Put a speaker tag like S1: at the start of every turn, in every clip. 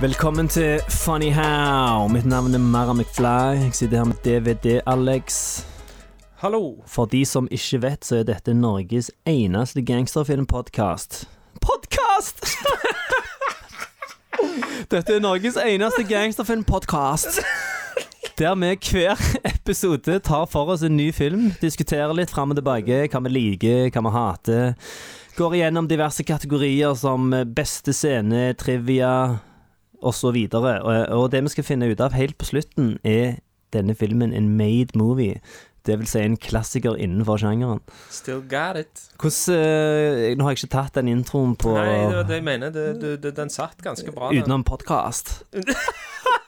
S1: Velkommen til Funny How. Mitt navn er Mara McFly. Jeg sitter her med DVD-Alex.
S2: Hallo.
S1: For de som ikke vet, så er dette Norges eneste gangsterfilmpodkast. Podkast! dette er Norges eneste gangsterfilmpodkast. Der vi hver episode tar for oss en ny film, diskuterer litt fram og tilbake hva vi liker, hva vi hater. Går igjennom diverse kategorier som beste scene, trivia osv. Og, og det vi skal finne ut av helt på slutten, er denne filmen en made movie. Det vil si en klassiker innenfor sjangeren.
S2: Still got it.
S1: Hvordan eh, Nå har jeg ikke tatt den introen på
S2: Nei, det var det jeg mener. Det, det, den satt ganske bra.
S1: utenom podkast.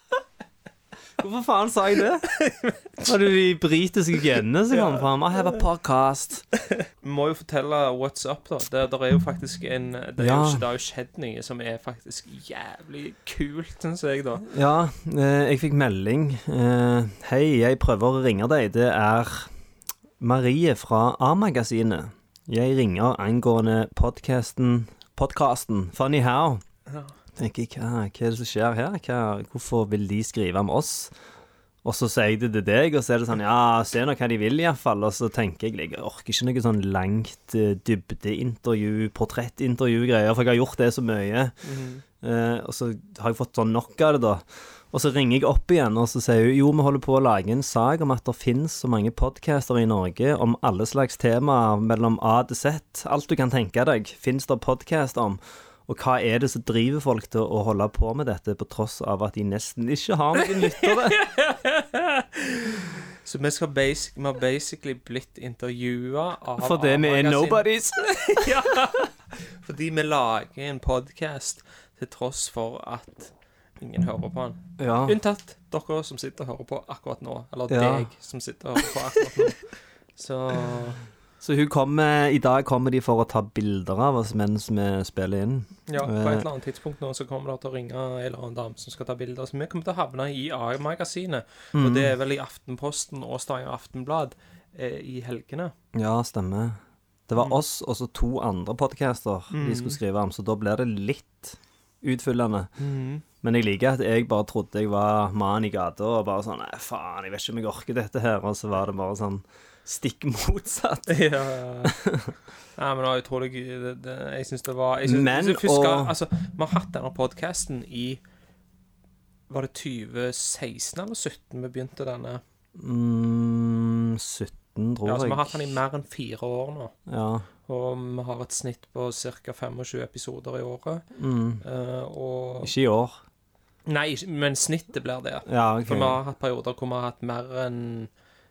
S1: Hvorfor faen sa jeg det? Var det de britiske genene som kom fram? I have a podcast.
S2: Vi må jo fortelle what's up, da. Det, der er jo faktisk en Det, er
S1: Ja.
S2: jo, det har jo skjedd noe som er faktisk jævlig kult, syns jeg, da.
S1: Ja, eh, jeg fikk melding. Eh, Hei, jeg prøver å ringe deg. Det er Marie fra A-magasinet. Jeg ringer angående podkasten Podkasten Funny How. Tenker jeg, hva, hva er det som skjer her? Hva, hvorfor vil de skrive om oss? Og så sier jeg det til deg, og så er det sånn Ja, se nå hva de vil, iallfall. Og så tenker jeg jeg orker ikke noe sånn langt eh, dybdeintervju, portrettintervju-greier, for jeg har gjort det så mye. Eh, og så har jeg fått sånn nok av det, da. Og så ringer jeg opp igjen, og så sier hun jo, vi holder på å lage en sak om at det finnes så mange podcaster i Norge om alle slags temaer mellom A til Z. Alt du kan tenke deg, finnes det podcast om. Og hva er det som driver folk til å holde på med dette, på tross av at de nesten ikke har noen lyttere?
S2: Så vi, skal basic, vi har basically blitt intervjua av
S1: Fordi vi er nobodies.
S2: ja. Fordi vi lager en podkast til tross for at ingen hører på den.
S1: Ja.
S2: Unntatt dere som sitter og hører på akkurat nå. Eller
S1: Ja.
S2: deg som sitter og hører på akkurat nå. Så
S1: Så kommer, i dag kommer de for å ta bilder av oss mens vi spiller inn.
S2: ja, på
S1: Eh.
S2: et eller annet tidspunkt nå så kommer det til å ringe en eller annen dame som skal ta bilder. Så vi kommer til å havne i A-magasinet.
S1: Mm.
S2: Og det er vel i Aftenposten og Stavanger Aftenblad eh, i helgene.
S1: Ja, stemmer. Det var oss og så to andre podcaster de skulle skrive om, så da blir det litt utfyllende. Men jeg liker at jeg bare trodde jeg var mannen i gata og bare sånn Nei, faen, jeg vet ikke om jeg orker dette her. Og så var det bare sånn stikk motsatt.
S2: Ja, Nei, men det var utrolig det, det, Jeg syns det var jeg synes,
S1: Men,
S2: jeg husker,
S1: og-
S2: Altså, vi har hatt denne podkasten i Var det 2016 eller 2017 vi begynte denne?
S1: Mm, 17, tror jeg.
S2: Ja, altså. Vi har hatt den i mer enn fire år nå.
S1: Ja.
S2: Og vi har et snitt på ca. 25 episoder i året.
S1: Mm.
S2: Uh, og
S1: Ikke i år.
S2: Nei, men snittet blir det.
S1: Ja, ok.
S2: For vi har hatt perioder hvor vi har hatt mer enn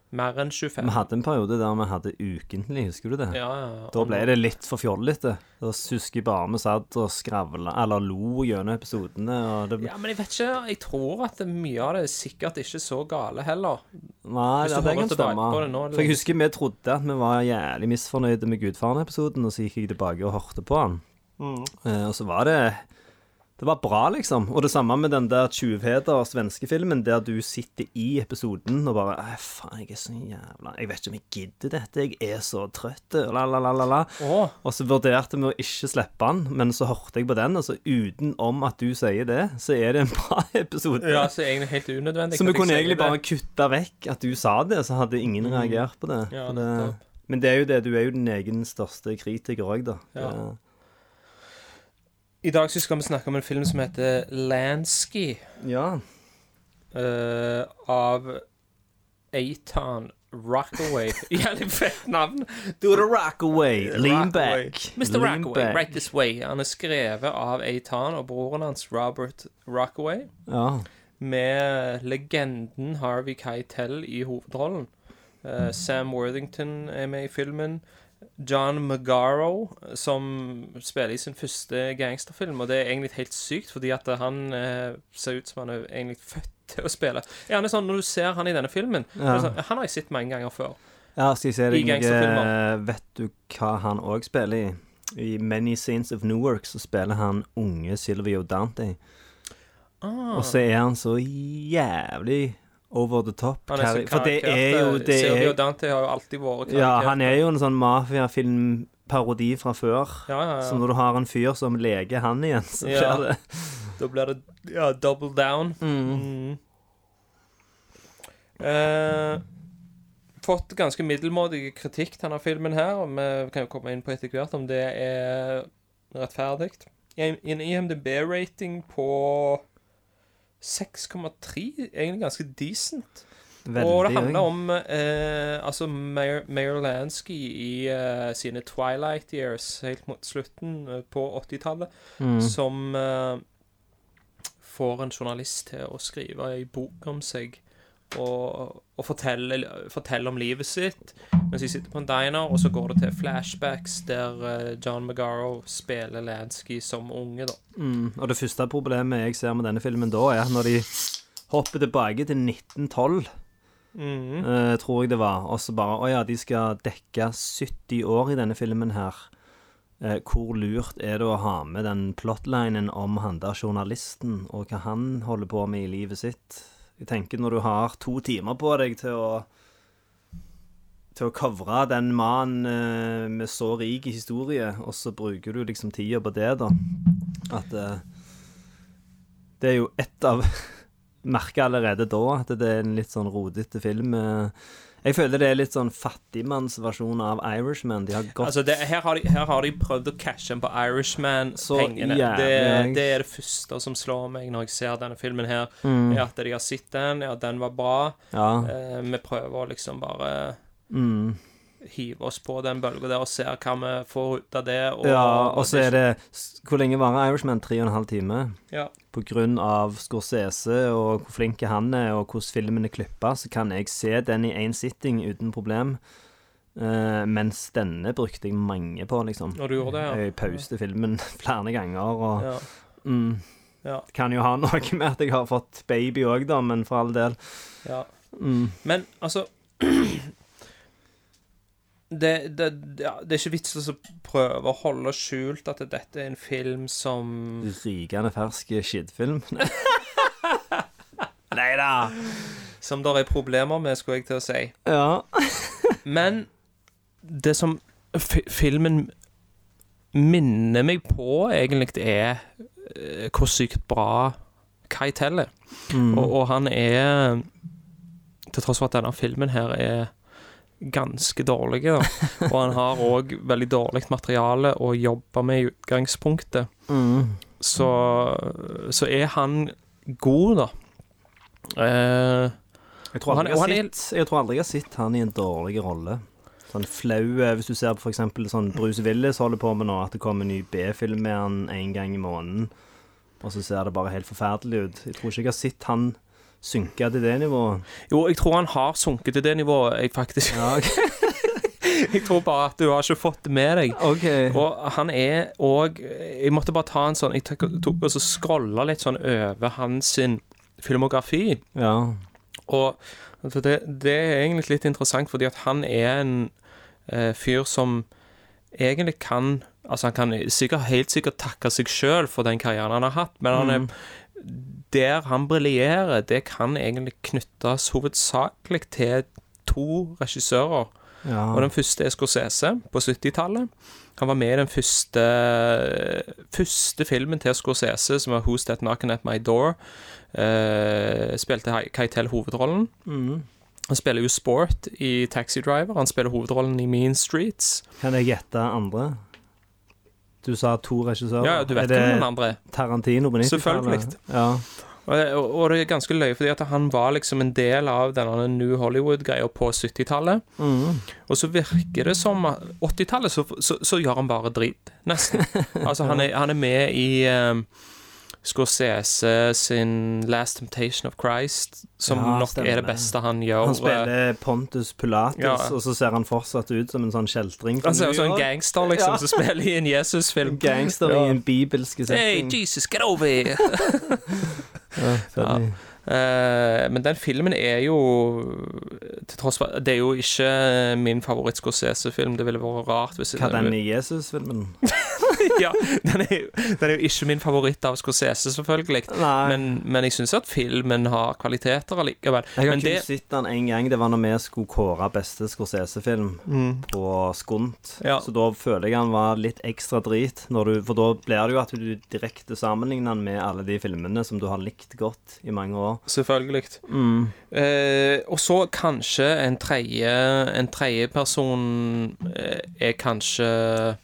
S2: mer enn 25.
S1: Vi hadde en periode der vi hadde ukentlig, husker du det?
S2: ja, ja.
S1: Da ble det litt for fjollete. Da husker jeg bare vi satt og skravla, eller lo gjennom episodene. Og det,
S2: Ja, men jeg vet ikke. Jeg tror at mye av det er sikkert ikke så gale heller.
S1: Nei, ja, det kan stemme.
S2: det nå,
S1: For jeg husker vi trodde at vi var jævlig misfornøyde med Gudfaren-episoden, og så gikk jeg tilbake og hørte på den.
S2: Mm.
S1: Uh, og så var det Det var bra, liksom. Og det samme med den der Tjuvheder svenske filmen, der du sitter i episoden og bare Faen, jeg er så jævla Jeg vet ikke om jeg gidder dette. Jeg er så trøtt. La, la, la, la, la.
S2: Å,
S1: Og så vurderte vi å ikke slippe den, men så hørte jeg på den, og så utenom at du sier det, så er det en bra episode.
S2: ja, så egentlig helt unødvendig.
S1: Så vi kunne egentlig bare kutta vekk at du sa det, så hadde ingen reagert på det.
S2: Ja,
S1: det men det er jo det, du er jo din egen største kritiker òg, da.
S2: Ja.
S1: Det-
S2: I dag skal vi snakke om en film som heter Lansky,
S1: ja.
S2: Uh, av Eitan Rockaway. Jævlig fett navn.
S1: Do the Rockaway. lean back.
S2: Mr.
S1: lean
S2: Rockaway,
S1: back.
S2: Right This Way. Han er skrevet av Eitan og broren hans Robert Rockaway.
S1: Ja.
S2: Med legenden Harvey Keitel i hovedrollen. Uh, Sam Worthington er med i filmen. John Magaro, som spiller i sin første gangsterfilm. Og det er egentlig helt sykt, fordi at han eh, ser ut som han er egentlig født til å spille. Gjerne er sånn, Når du ser han i denne filmen
S1: Ja.
S2: sånn, Han har jeg sett mange ganger før.
S1: Ja, skal jeg si deg eh, Vet du hva han òg spiller i? I Many Scenes of Newark så spiller han unge Silvio Dante.
S2: Ah,
S1: Og så er han så jævlig over the top.
S2: han er så
S1: For det er jo
S2: eh,
S1: det er,
S2: Dante har jo alltid vært
S1: karakter.
S2: Ja,
S1: han er jo en sånn mafiafilmparodi fra før.
S2: Ja, ja,
S1: Så
S2: ja.
S1: når du har en fyr som leker han igjen, så
S2: Ja.
S1: blir det
S2: Da blir det ja, double down. Mm. Eh, fått ganske middelmådig kritikk, denne filmen her. Og vi kan jo komme inn på etter hvert om det er rettferdig. En IMDb-rating på 6,3. Egentlig ganske decent.
S1: veldig
S2: og det handler om eh, altså Mayor, Mayor Lansky i eh, sine Twilight Years helt mot slutten eh, på 80-tallet,
S1: Mm.
S2: som eh, får en journalist til å skrive ei bok om seg og, og fortelle, forteller, om livet sitt mens de sitter på en diner, og så går det til flashbacks der eh, John Magaro spiller Lansky som unge, da.
S1: Mm. Og det første problemet jeg ser med denne filmen da, er når de hopper tilbake til 1912.
S2: Mm.
S1: Uh, tror jeg det var. Og så bare Å ja, de skal dekke 70 år i denne filmen her. Uh, hvor lurt er det å ha med den plotlinen om han der journalisten, og hva han holder på med i livet sitt? Jeg tenker når du har to timer på deg til å til å covre den mannen eh, med så rik historie, og så bruker du liksom tida på det, da. At eh, Det er jo ett av Merka allerede da at det er en litt sånn rodete film. eh. Jeg føler det er litt sånn fattigmannsversjon av Irishman. De har gått
S2: Altså det, her, har de, her har de prøvd å cashe inn på Irishman-pengene. Det,
S1: yeah.
S2: det er det første som slår meg når jeg ser denne filmen her.
S1: Mm.
S2: Er at de har sett den, ja, den var bra.
S1: Ja.
S2: Eh, vi prøver å liksom bare
S1: Mm.
S2: Hive oss på den bølga der og ser hva vi får ut av det. Og,
S1: ja, og så er det Hvor lenge varer Irishman? Tre og en halv time?
S2: Ja.
S1: På grunn av Scorsese og hvor flink han er, og hvordan filmen er klippa, så kan jeg se den i én sitting uten problem. Uh, mens denne brukte jeg mange på, liksom.
S2: Og du gjorde det, ja.
S1: Jeg pauste filmen flere ganger, og
S2: Ja.
S1: mm,
S2: Ja.
S1: Kan jo ha noe med at jeg har fått baby òg, da, men for all del.
S2: ja.
S1: Mm.
S2: Men altså det, det, det er ikke vits å prøve å holde skjult at dette er en film som
S1: Rykende fersk skittfilm. Nei da.
S2: Som det er problemer med, skulle jeg til å si.
S1: Ja.
S2: Men det som fi filmen minner meg på, egentlig, er eh, hvor sykt bra Kai Tell er.
S1: Mm.
S2: Og, og han er Til tross for at denne filmen her er ganske dårlig, da. Og han har òg veldig dårlig materiale å jobbe med i utgangspunktet.
S1: Mm.
S2: Så, så er han god, da. Eh,
S1: Jeg, tror
S2: han- han er-
S1: jeg tror aldri jeg har sett han i en dårlig rolle. Sånn flau eh, Hvis du ser på eksempel sånn Bruce Willis holder på med nå, at det kommer en ny B-film med han en gang i måneden, og så ser det bare helt forferdelig ut. Jeg tror ikke jeg har sett han synke til det nivået.
S2: jo, jeg tror han har sunket til det nivået, jeg faktisk.
S1: Ja, okay.
S2: Jeg tror bare at du har ikke fått det med deg.
S1: Okay.
S2: Og han er òg Jeg måtte bare ta en sånn Jeg tok, og så scrolla litt sånn over hans filmografi.
S1: Ja.
S2: Og det, det er egentlig litt interessant, fordi at han er en eh, fyr som egentlig kan Altså, han kan sikkert, helt sikkert takke seg sjøl for den karrieren han har hatt, men han er der han briljerer, det kan egentlig knyttes hovedsakelig til to regissører.
S1: ja.
S2: Og den første er Scorsese på 70-tallet. Han var med i den første, første filmen til Scorsese, som var Who's That Knocking At My Door. Uh, spilte Keitel hovedrollen.
S1: Mm.
S2: Han spiller jo Sport i Taxi Driver. Han spiller hovedrollen i Mean Streets.
S1: Kan jeg gjette andre? Du sa to regissører.
S2: Ja, du vet hvem den andre
S1: Tarantino på 90-tallet?
S2: Selvfølgelig.
S1: Ja.
S2: Og, og, det er ganske løye, fordi at han var liksom en del av denne New Hollywood-greia på 70-tallet.
S1: Mm.
S2: Og så virker det som at 80-tallet så, så, så gjør han bare drit, nesten. Altså, han er, han er med i eh, Scorsese sin Last Temptation of Christ, som
S1: Ja,
S2: nok er det beste han gjør.
S1: Han spiller Pontus Pilatus,
S2: Ja.
S1: og så ser han fortsatt ut som en sånn kjeltring.
S2: Han ser ut som en gangster, liksom,
S1: Ja.
S2: som spiller i en Jesus-film.
S1: En gangster
S2: Ja.
S1: i en bibelsk
S2: Hey. Jesus, get over here!
S1: Funny.
S2: Eh, men den filmen er jo Til tross for Det er jo ikke min favoritt-Scorsese-film. Det ville vært rart hvis
S1: Hva den Jesus-filmen?
S2: ja, den er, jo- den er jo ikke min favoritt av Scorsese, selvfølgelig. Men, men jeg syns at filmen har kvaliteter allikevel.
S1: Jeg har
S2: Men
S1: kun
S2: det,
S1: sett den en gang. Det var når vi skulle kåre beste Scorsese-film på Skunt.
S2: Mm. Ja.
S1: Så da føler jeg han var litt ekstra drit. Du, for da blir det jo at du direkte sammenligner han med alle de filmene som du har likt godt i mange år.
S2: Selvfølgelig.
S1: Mm.
S2: Eh, og så kanskje en tredje En tredjeperson eh, er kanskje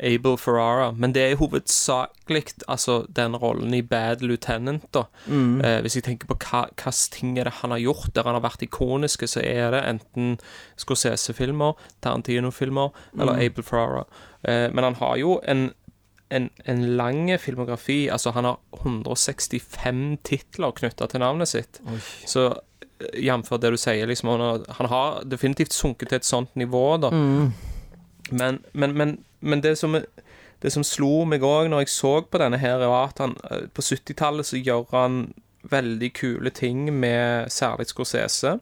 S2: Abel Ferrara, men det er hovedsakelig altså, den rollen i Bad Lieutenant. da
S1: Mm.
S2: eh, Hvis jeg tenker på hva hvilke ting er det han har gjort der han har vært ikoniske, så er det enten Scorsese-filmer, Tarantino-filmer eller Abel Ferrara. Eh, men han har jo en en, en lang filmografi. Altså, han har 165 titler knytta til navnet sitt. Så eh, jf. det du sier, liksom Han har, han har definitivt sunket til et sånt nivå, da. Men, men, men, men det som det som slo meg òg når jeg så på denne, her var at han eh, på 70-tallet så gjør han veldig kule ting med særlig Scorsese.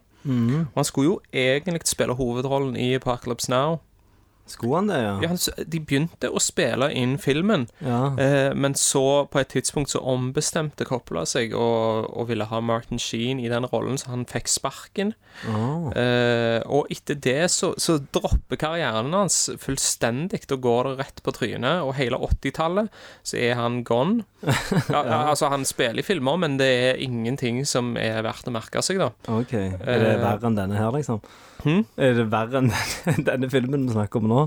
S2: Og han skulle jo egentlig spille hovedrollen i Apocalypse Now.
S1: Det, ja?
S2: Ja, han, de begynte å spille inn filmen,
S1: Ja.
S2: eh, men så på et tidspunkt så ombestemte Coppola seg og, og ville ha Martin Sheen i den rollen, så han fikk sparken.
S1: Oh.
S2: Eh, og etter det så, så dropper karrieren hans fullstendig. Da går det rett på trynet, og hele 80-tallet så er han gone. Ja, ja, altså, han spiller i filmer, men det er ingenting som er verdt å merke seg, da.
S1: OK. Er det
S2: Eh,
S1: verre enn denne her, liksom?
S2: Hm?
S1: Er det verre enn denne, denne filmen vi snakker om nå?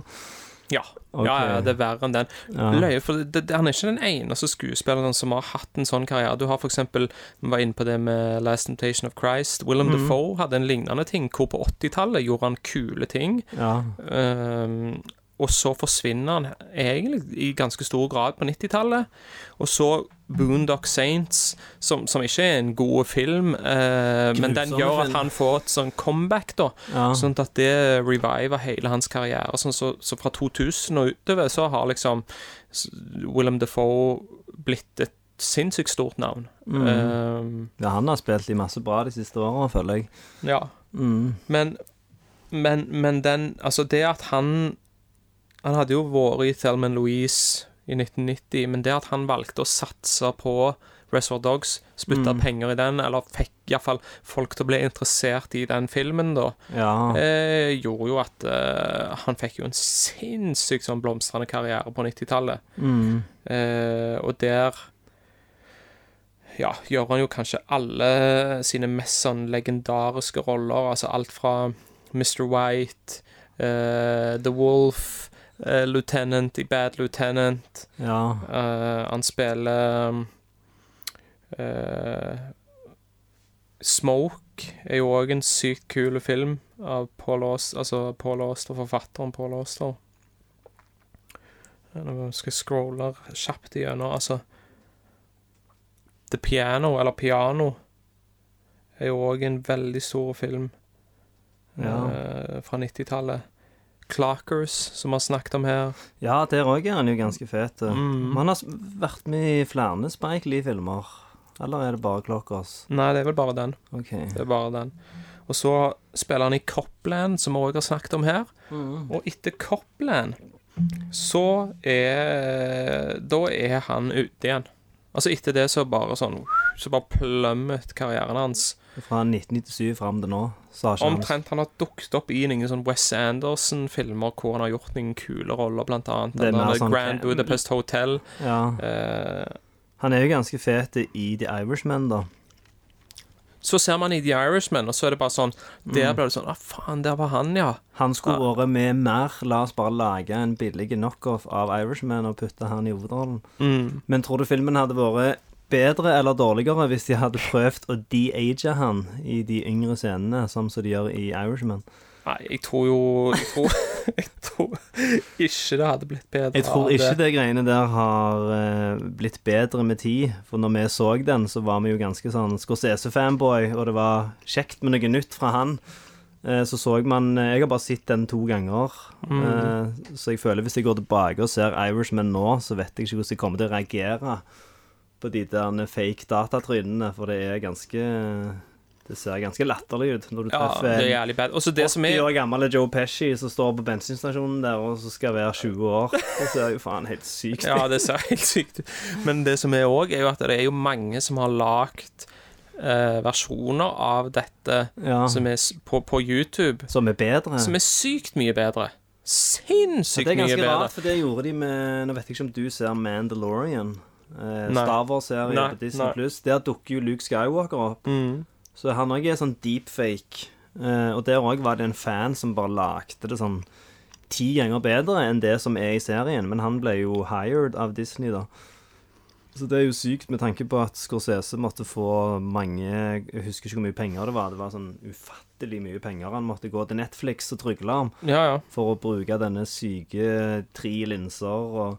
S2: Ja.
S1: Okay.
S2: ja, ja, det er verre enn den.
S1: Ja.
S2: Løye, for det, det, han er ikke den eneste skuespilleren som har hatt en sånn karriere. Du har for eksempel, vi var inne på det med Last Temptation of Christ. Willem Dafoe hadde en lignende ting, hvor på 80-tallet gjorde han kule ting.
S1: Ja.
S2: Ehm, og så forsvinner han egentlig i ganske stor grad på 90-tallet. Og så Boondock Saints, som, som ikke er en god film, eh, men den gjør at han får et sånn comeback, da.
S1: Ja.
S2: Sånn at det reviver hele hans karriere. Sånn, så, så fra 2000 og utover så har liksom Willem Dafoe blitt et sinnssykt stort navn.
S1: Mm.
S2: Um,
S1: ja, han har spilt i masse bra de siste åra, føler jeg.
S2: ja.
S1: Mm.
S2: Men, men, men den Altså, det at han Han hadde jo vært i Thelman Louise i 1990, men det at han valgte å satse på Reservoir Dogs, spytte penger i den, eller fikk iallfall folk til å bli interessert i den filmen, da,
S1: Ja.
S2: eh, gjorde jo at eh, han fikk jo en sinnssykt sånn blomstrende karriere på 90-tallet.
S1: Mm.
S2: Eh, og der ja, gjør han jo kanskje alle sine mest sånn legendariske roller. Altså alt fra Mr. White, eh, The Wolf, eh, Lieutenant i Bad Lieutenant.
S1: ja.
S2: Uh, han spiller uh, Smoke er jo òg en sykt kul film av Paul Auster, altså Paul Auster, forfatteren Paul Auster. Nå skal jeg scrolle kjapt igjennom, altså The Piano, eller Piano, er jo òg en veldig stor film
S1: Ja.
S2: fra 90-tallet. Clockers, som vi har snakket om her.
S1: ja, der òg er han jo ganske fet.
S2: Mm.
S1: Men han har vært med i flere Spike Lee-filmer. Eller er det bare Clockers?
S2: Nei, det er vel bare den.
S1: Okay.
S2: Det er bare den. Og så spiller han i Copland, som vi òg har snakket om her. Og etter Copland så er Da er han ute igjen. Altså etter det så bare sånn Så bare plummet karrieren hans.
S1: Fra 1997 fram til nå,
S2: Omtrent han har dukket opp i noen sånn Wes Anderson-filmer hvor han har gjort noen kule roller, blant annet.
S1: Det er mer sånn-
S2: Grand Budapest Hotel.
S1: Ja.
S2: Uh,
S1: Han er jo ganske fet i The Irishman, da.
S2: så ser man i The Irishman, og så er det bare sånn
S1: Mm.
S2: Der blir det sånn Å, faen, der var han, ja.
S1: Han skulle vært med mer. La oss bare lage en billig knockoff av Irishman og putte han i hovedrollen.
S2: Mm.
S1: Men tror du filmen hadde vært bedre eller dårligere hvis de hadde prøvd å de-age han i de yngre scenene, sånn som de gjør i Irishman?
S2: Nei, jeg tror jo Jeg tror, jeg tror ikke det hadde blitt bedre
S1: Jeg tror ikke det greiene der har eh, blitt bedre med tid. For når vi så den, så var vi jo ganske sånn Scorsese-fanboy, og det var kjekt med noe nytt fra han. Eh, så så man eh, Jeg har bare sett den to ganger. Eh, så jeg føler hvis jeg går tilbake og ser Irishman nå, så vet jeg ikke hvordan jeg kommer til å reagere på de der fake datatrynene, for det er ganske Det ser ganske latterlig ut når du
S2: Ja,
S1: treffer
S2: det er jævlig bad. Det som
S1: 80
S2: er
S1: år gamle Joe Pesci som står på bensinstasjonen der og så skal være 20 år. Det ser jo faen helt sykt ut.
S2: Ja, det ser helt sykt ut. Men det som er òg, er jo at det er jo mange som har lagd eh, versjoner av dette
S1: Ja.
S2: som er på, på YouTube,
S1: Som er bedre.
S2: som er sykt mye bedre. Sinnssykt mye bedre.
S1: det er ganske rart, for det gjorde de med Nå vet jeg ikke om du ser Mandalorian. Eh. Star Wars-serie på Disney. Pluss. Der dukker jo Luke Skywalker opp.
S2: Mm.
S1: Så han òg er sånn deepfake. Eh, og der òg var det en fan som bare lagde det sånn ti ganger bedre enn det som er i serien. Men han ble jo hired av Disney, da. Så det er jo sykt med tanke på at Scorsese måtte få mange Jeg husker ikke hvor mye penger det var. Det var sånn ufattelig mye penger han måtte gå til Netflix og trygle om
S2: Ja, ja.
S1: for å bruke denne syke tre linser, og,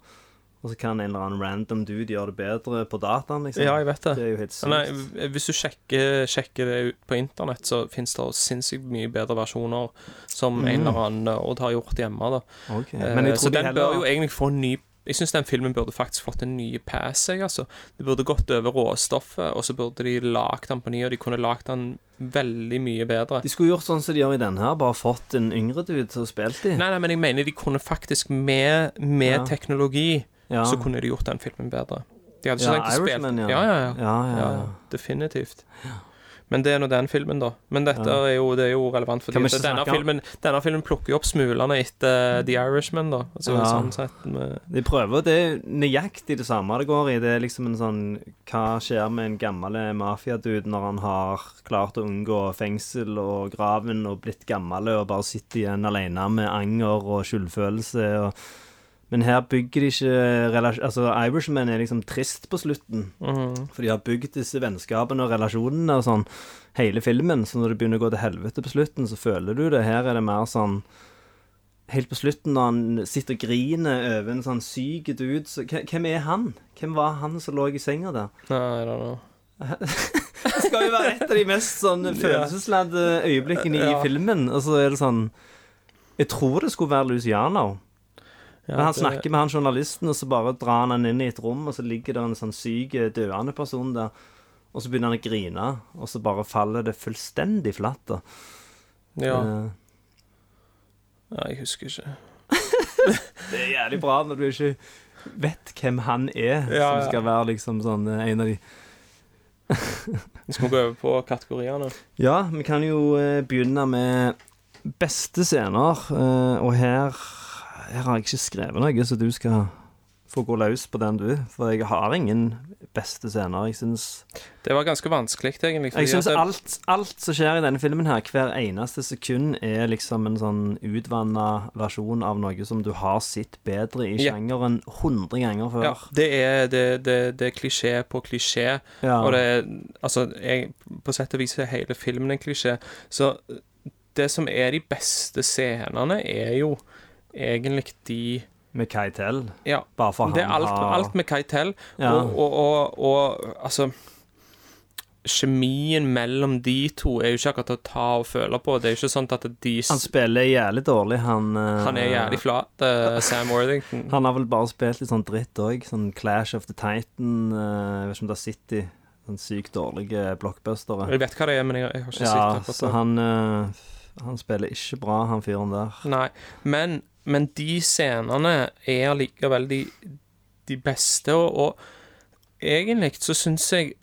S1: og så kan en eller annen random dude gjøre det bedre på dataen, liksom.
S2: Ja, jeg vet det.
S1: Det er jo helt sykt.
S2: Nei, hvis du sjekker, sjekker det ut på internett, så finnes det sinnssykt mye bedre versjoner som en eller annen Odd har gjort hjemme. da
S1: Ok,
S2: Eh, Så
S1: de
S2: den
S1: heller
S2: bør jo egentlig få en ny Jeg syns den filmen burde faktisk fått en ny pass. Jeg, altså. Det burde gått over råstoffet, og så burde de lagd den på ny, og de kunne lagd den veldig mye bedre.
S1: De skulle gjort sånn som de gjør i denne her, bare fått en yngre dude til å spille i.
S2: Nei, nei, men jeg mener de kunne faktisk med, med
S1: Ja.
S2: teknologi
S1: Ja.
S2: så kunne de gjort den filmen bedre. De hadde ikke
S1: Ja,
S2: trengt å spille
S1: ja.
S2: Ja, ja, ja.
S1: Ja, ja,
S2: ja,
S1: ja.
S2: Definitivt. Men det er nå den filmen, da. Men dette er, jo, det er jo relevant, fordi denne filmen, denne filmen plukker jo opp smulene etter The Irishman, da. Altså, sånn sett med
S1: De prøver, det er nøyaktig det samme det går i. Det er liksom en sånn Hva skjer med en gammel mafiadude når han har klart å unngå fengsel og graven og blitt gammel og bare sitter igjen alene med anger og skyldfølelse og Men her bygger de ikke relasjon... Altså, Irishman er liksom trist på slutten.
S2: Mm.
S1: For de har bygd disse vennskapene og relasjonene og sånn hele filmen. Så når det begynner å gå til helvete på slutten, så føler du det. Her er det mer sånn Helt på slutten, når han sitter og griner over en sånn syk dude så, hvem- er han? Hvem var han som lå i senga der?
S2: Nei, da don't know.
S1: Det skal jo være et av de mest sånn følelsesladde øyeblikkene i
S2: Ja.
S1: filmen. Og så er det sånn Jeg tror det skulle være Luciano.
S2: Ja,
S1: Men han
S2: det-
S1: snakker med han journalisten, og så bare drar han han inn i et rom, og så ligger det en sånn syk, døende person der. Og så begynner han å grine, og så bare faller det fullstendig flatt. da.
S2: Ja.
S1: Uh,
S2: ja, jeg husker ikke.
S1: Det er jævlig bra når du ikke vet hvem han er,
S2: Ja,
S1: som skal være liksom sånn eh, en av de
S2: Skal vi gå over på kategoriene?
S1: Ja, vi kan jo uh, begynne med beste scener, Uh, og her, her har jeg ikke skrevet noe, så du skal få gå løs på den, du. For jeg har ingen beste scener. Jeg syns
S2: Det var ganske vanskelig, egentlig.
S1: Jeg syns alt, alt som skjer i denne filmen her, hver eneste sekund, er liksom en sånn utvanna versjon av noe som du har sett bedre i
S2: Ja.
S1: sjangeren 100 ganger før.
S2: Ja, det er, det, det, det er klisjé på klisjé.
S1: Ja.
S2: Og det er Altså, jeg, på sett og vis er hele filmen en klisjé. Så det som er de beste scenene, er jo egentlig de
S1: Med Keitel.
S2: Ja.
S1: Bare for
S2: Det er alt,
S1: har
S2: alt med Keitel.
S1: Ja.
S2: Og, og, og, og altså Kjemien mellom de to er jo ikke akkurat å ta og føle på. Det er jo ikke sånn at de
S1: Han spiller jævlig dårlig, han uh...
S2: Han er jævlig flat, uh, Sam Worthington.
S1: Han har vel bare spilt litt sånn dritt òg. Sånn Clash of the Titan uh, Jeg vet ikke om det er City. Sånn sykt dårlige blockbustere.
S2: Jeg vet hva det er, men jeg, jeg har ikke
S1: Ja,
S2: sett det.
S1: så han eh, Han spiller ikke bra, han fyren der.
S2: Nei, men, men de scenene er allikevel de, de beste, og, og egentlig så syns jeg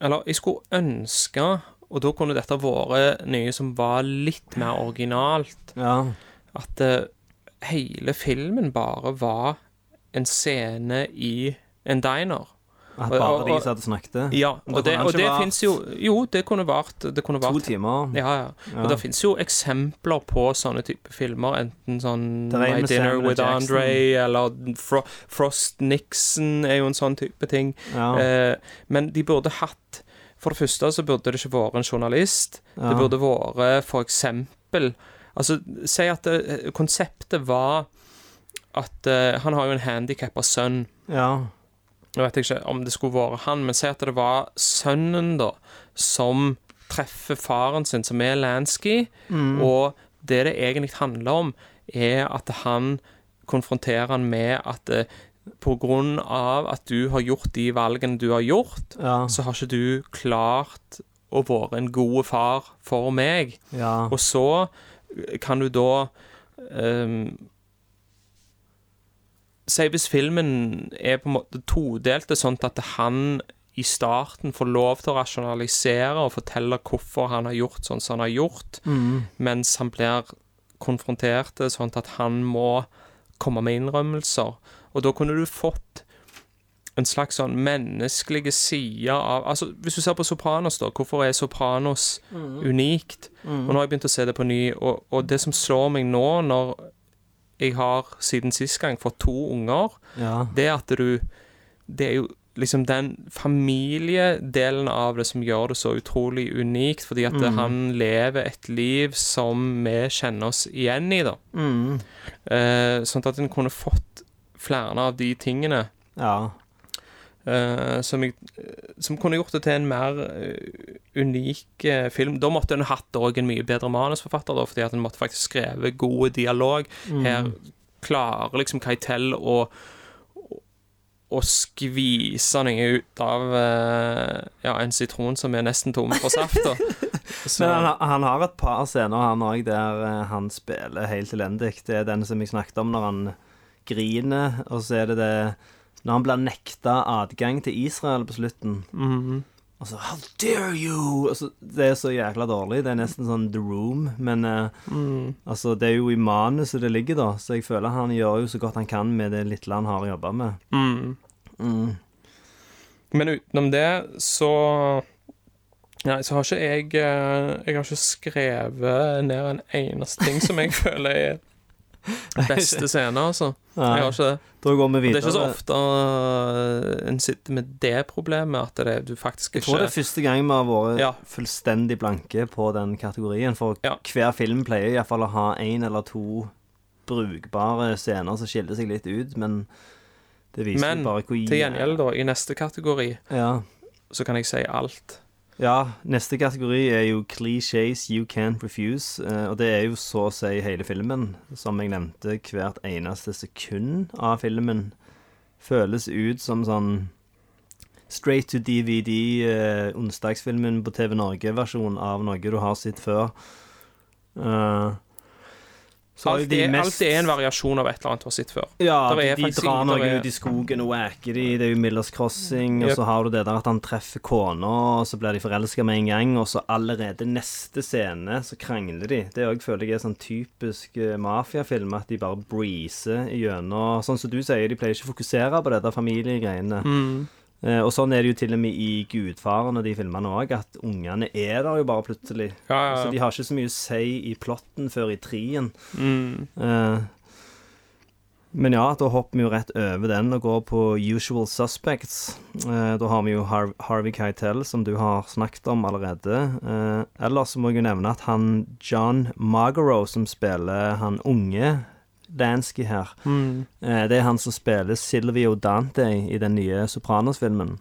S2: Eller jeg skulle ønske, og da kunne dette vært noe som var litt mer originalt,
S1: Ja.
S2: at uh, hele filmen bare var en scene i en diner.
S1: At bare
S2: og-
S1: de som hadde snakket.
S2: Ja,
S1: Men
S2: og
S1: det
S2: og det
S1: vært
S2: fins jo Jo, det kunne vært Det kunne
S1: To timer.
S2: Ja, ja.
S1: Ja.
S2: Og det fins jo eksempler på sånne type filmer, enten sånn My Dinner
S1: Samuel
S2: with
S1: Jackson.
S2: Andre, eller Fro Frost Nixon er jo en sånn type ting.
S1: Ja.
S2: Eh, men de burde hatt For det første så burde det ikke vært en journalist.
S1: Ja.
S2: Det burde vært for eksempel Altså, si at det, konseptet var at uh, Han har jo en handikappa sønn.
S1: Ja.
S2: Nå vet jeg ikke om det skulle vært han, men si at det var sønnen, da, som treffer faren sin, som er Lansky, og det det egentlig handler om, er at han konfronterer han med at eh, på grunn av at du har gjort de valgene du har gjort,
S1: Ja.
S2: så har ikke du klart å være en god far for meg.
S1: ja.
S2: Og så kan du da ehm, Si hvis filmen er på en måte todelt, sånn at han i starten får lov til å rasjonalisere og fortelle hvorfor han har gjort sånn som han har gjort,
S1: Mm.
S2: mens han blir konfrontert, sånn at han må komme med innrømmelser. Og da kunne du fått en slags sånn menneskelige side av Altså, Hvis du ser på Sopranos, da. Hvorfor er Sopranos unikt? Og nå har jeg begynt å se det på ny, og, og det som slår meg nå, når jeg har siden sist gang fått to unger,
S1: ja.
S2: det er at du Det er jo liksom den familiedelen av det som gjør det så utrolig unikt, fordi at han lever et liv som vi kjenner oss igjen i, da.
S1: Mm.
S2: Eh, sånn at en kunne fått flere av de tingene
S1: ja.
S2: Eh, som, jeg, som kunne gjort det til en mer eh, unik uh, film. Da måtte en hatt òg en mye bedre manusforfatter, da, fordi at en måtte faktisk skrevet god dialog. Her klarer liksom Keitel å å skvise noe ut av eh, ja, en sitron som er nesten tom for saft. Så,
S1: Men han, han har et par scener han òg der eh, han spiller helt elendig. Det er den som jeg snakket om når han griner, og så er det det når han blir nekta adgang til Israel på slutten.
S2: Mhm.
S1: Og så How dare you! Så, det er så jækla dårlig. Det er nesten sånn The Room. Men eh,
S2: mm.
S1: altså, det er jo i manuset det ligger, da. Så jeg føler han gjør jo så godt han kan med det lille han har jobba med.
S2: Mm.
S1: Mm.
S2: Men utenom det, så Nei, så har ikke jeg eh, Jeg har ikke skrevet ned en eneste ting som jeg føler er beste scene, altså. Jeg har ikke det.
S1: Da går vi
S2: Det er ikke så ofte uh, en sitter med det problemet, at det, du faktisk ikke Jeg
S1: tror det er første gang vi har vært
S2: Ja.
S1: fullstendig blanke på den kategorien. For
S2: Ja.
S1: hver film pleier iallfall å ha én eller to brukbare scener som skiller seg litt ut, men det viser
S2: Men
S1: bare hvor
S2: til gjengjeld, da, i neste kategori,
S1: Ja.
S2: så kan jeg si alt.
S1: Ja. Neste kategori er jo clichés you can't refuse, eh, og det er jo så å si hele filmen. Som jeg nevnte, hvert eneste sekund av filmen føles ut som sånn straight to DVD, eh, onsdagsfilmen på TV Norge-versjon av noe du har sett før. Jo
S2: Alt er,
S1: mest-
S2: alt er en variasjon av et eller annet du har sett før.
S1: ja, de, de drar noen
S2: er-
S1: ut i skogen og wacker de. Det er jo Millers Crossing. Og
S2: Yep.
S1: så har du det der at han treffer kona, og så blir de forelska med en gang. Og så allerede neste scene så krangler de. Det òg føler jeg er sånn typisk eh, mafiafilm. At de bare breezer gjennom Sånn som du sier, de pleier ikke å fokusere på det der familiegreiene.
S2: Mm.
S1: Eh, og sånn er det jo til og med i Gudfaren og de filmene òg, at ungene er der jo bare plutselig.
S2: Ja, ja,
S1: Så de har ikke så mye å si i plotten før i trien.
S2: Mm.
S1: Eh, men ja, da hopper vi jo rett over den og går på Usual Suspects. Eh, da har vi jo Har Harvey Keitel, som du har snakket om allerede. Eh, ellers så må jeg jo nevne at han John Margaro, som spiller han unge Lansky her,
S2: Mm.
S1: eh, det er han som spiller Silvio Dante i den nye Sopranos-filmen.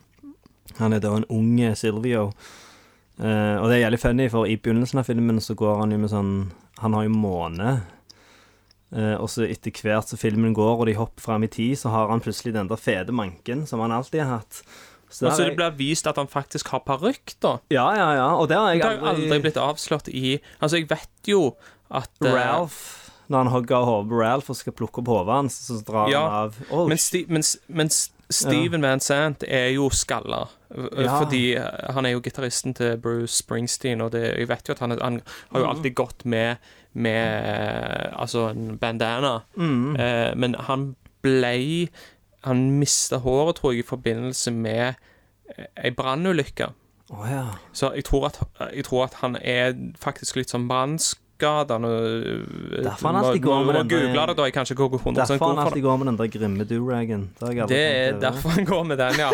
S1: Han er da en ung Silvio. Eh, og det er jævlig funny, for i begynnelsen av filmen så går han jo med sånn Han har jo måne. Eh, og så etter hvert som filmen går, og de hopper fram i tid, så har han plutselig den der fede manken som han alltid har hatt. Så
S2: og
S1: er-
S2: det blir vist at han faktisk har parykk, da.
S1: Ja, ja, ja. Og det har jeg
S2: Det har aldri blitt avslått i Altså, jeg vet jo at
S1: Ralph Når han hogger av hodet på Ralph og skal plukke opp hodet hans, så drar
S2: Ja,
S1: han av oh,
S2: Men, Sti men, men Steven Van Sant er jo skalla.
S1: Ja.
S2: Fordi øh, han er jo gitaristen til Bruce Springsteen, og det, jeg vet jo at han, han har jo
S1: Mm.
S2: alltid gått med med øh, altså en bandana.
S1: mm.
S2: Eh, men han ble Han mista håret, tror jeg, i forbindelse med eh, ei brannulykke.
S1: Oh, ja.
S2: Så jeg tror, at, jeg tror at han er faktisk litt sånn parykker. Den øh,
S1: Derfor han alltid går med den der-
S2: google det. Jeg er kanskje ikke 100
S1: Derfor han alltid går med den der grimme do-ragen. Det
S2: Det er derfor han går med den, ja.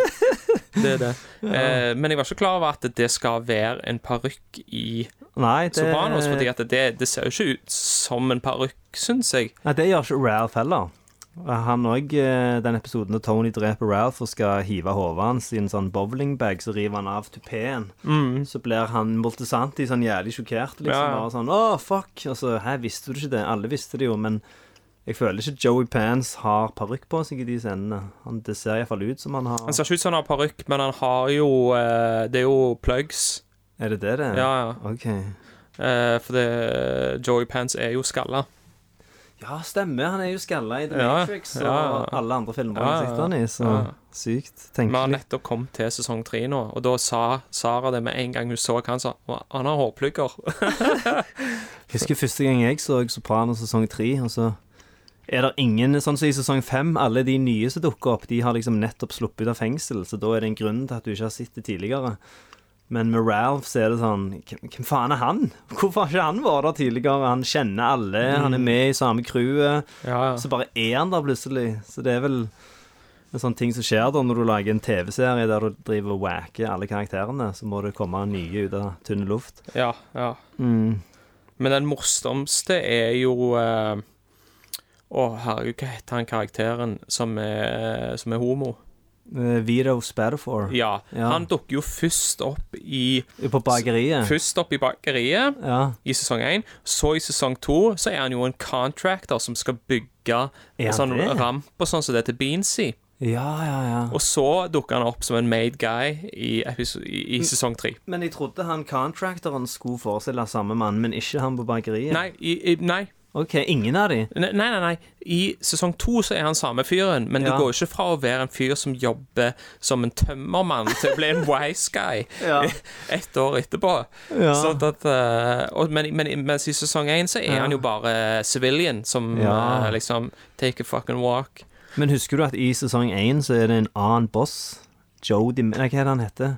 S2: Det er det. Eh, men jeg var ikke klar over at det skal være en parykk i
S1: Nei, det,
S2: Sopranos, fordi det, det ser jo ikke ut som en parykk, syns jeg.
S1: Nei, det gjør ikke Ralph heller. Han òg, den episoden da Tony dreper Ralph og skal hive hodet hans i en sånn bowlingbag, så river han av tupeen. Så blir han Moltisanti sånn jævlig sjokkert, liksom.
S2: Ja.
S1: Bare sånn Å, fuck! Og så Hæ, visste du ikke det? Alle visste det jo, men jeg føler ikke Joey Pants har parykk på seg i de scenene. Han, det ser iallfall ut som han har
S2: Han ser ikke ut som han har parykk, men han har jo eh, Det er jo plugs.
S1: Er det det det er?
S2: Ja, ja.
S1: OK.
S2: Eh, for det, Joey Pants er jo skalla.
S1: Ja, stemmer. Han er jo skalla i The
S2: Ja,
S1: Matrix og
S2: ja,
S1: alle andre filmer
S2: Ja,
S1: han
S2: ja,
S1: sitter han i, så
S2: ja.
S1: sykt.
S2: Vi har
S1: Tenkelig.
S2: nettopp kommet til sesong tre nå, og da sa Sara det med en gang hun så han sa Han har hårplugger.
S1: Husker første gang jeg så Sopranos sesong tre, og så er det ingen Sånn som i sesong fem, alle de nye som dukker opp, de har liksom nettopp sluppet ut av fengsel, så da er det en grunn til at du ikke har sett det tidligere. Men med Ralph så er det sånn Hvem faen er han? Hvorfor har ikke han vært der tidligere? Han kjenner alle, han er med i samme crewet.
S2: Ja, ja.
S1: Så bare er han der plutselig. Så det er vel en sånn ting som skjer da når du lager en TV-serie der du driver og wacker alle karakterene. Så må det komme nye ut av tynn luft.
S2: ja, ja.
S1: Mm.
S2: Men den morsomste er jo eh, Å, herregud, hva heter han karakteren som er, som er homo?
S1: Eh, Vito Spatafor.
S2: Ja,
S1: Ja.
S2: Han dukker jo først opp i
S1: På bakeriet.
S2: Først opp i bakeriet
S1: Ja.
S2: i sesong én. Så i sesong to så er han jo en contractor som skal bygge
S1: Er
S2: en sånn ramp og sånn som det er til Beansy.
S1: ja, ja, ja.
S2: Og så dukker han opp som en made guy i, i, i sesong tre.
S1: Men jeg trodde han contractoren skulle forestille samme mann, men ikke han på bakeriet.
S2: Nei, i, nei.
S1: Ok, ingen av de?
S2: Nei, nei, nei. I sesong to så er han samme fyren, men
S1: Ja.
S2: det går ikke fra å være en fyr som jobber som en tømmermann, til å bli en wise guy
S1: Ja.
S2: ett år etterpå.
S1: Ja.
S2: Sånn at, eh, og, men, men mens i sesong én så er han jo bare civilian, som eh, liksom take a fucking walk.
S1: Men husker du at i sesong én så er det en annen boss? Joe. Nei, hva er det han heter?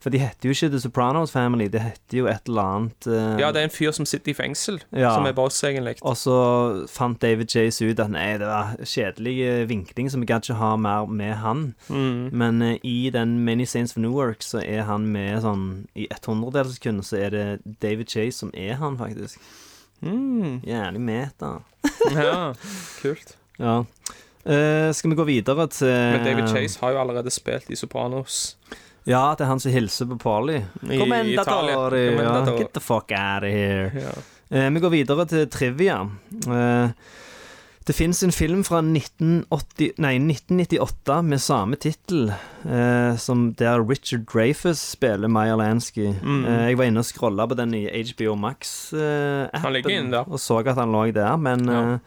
S1: For de heter jo ikke The Sopranos Family, det heter jo et eller annet eh,
S2: Ja, det er en fyr som sitter i fengsel,
S1: Ja.
S2: som er boss, egentlig.
S1: Og så fant David Chase ut at nei, det var kjedelig vinkling, så vi gadd ikke ha mer med han.
S2: Mm.
S1: Men eh, i den Many Saints of Newark så er han med sånn I et hundredels sekund så er det David Chase som er han, faktisk.
S2: Mm.
S1: Jævlig meta.
S2: Ja, kult.
S1: Ja. Eh, skal vi gå videre til
S2: Men David Chase har jo allerede spilt i Sopranos.
S1: Ja, det er han som hilser på Polly.
S2: I
S1: igjen,
S2: Datori.
S1: Ja, get the fuck out of here.
S2: Ja.
S1: Eh, vi går videre til trivia. Eh, det fins en film fra 1980, nei, 1998 med samme tittel, eh, som der Richard Dreyfus spiller Maya Lansky.
S2: Mm.
S1: Eh, jeg var inne og scrolla på den i HBO Max-appen
S2: der.
S1: og så at han lå der, men
S2: Ja.
S1: eh,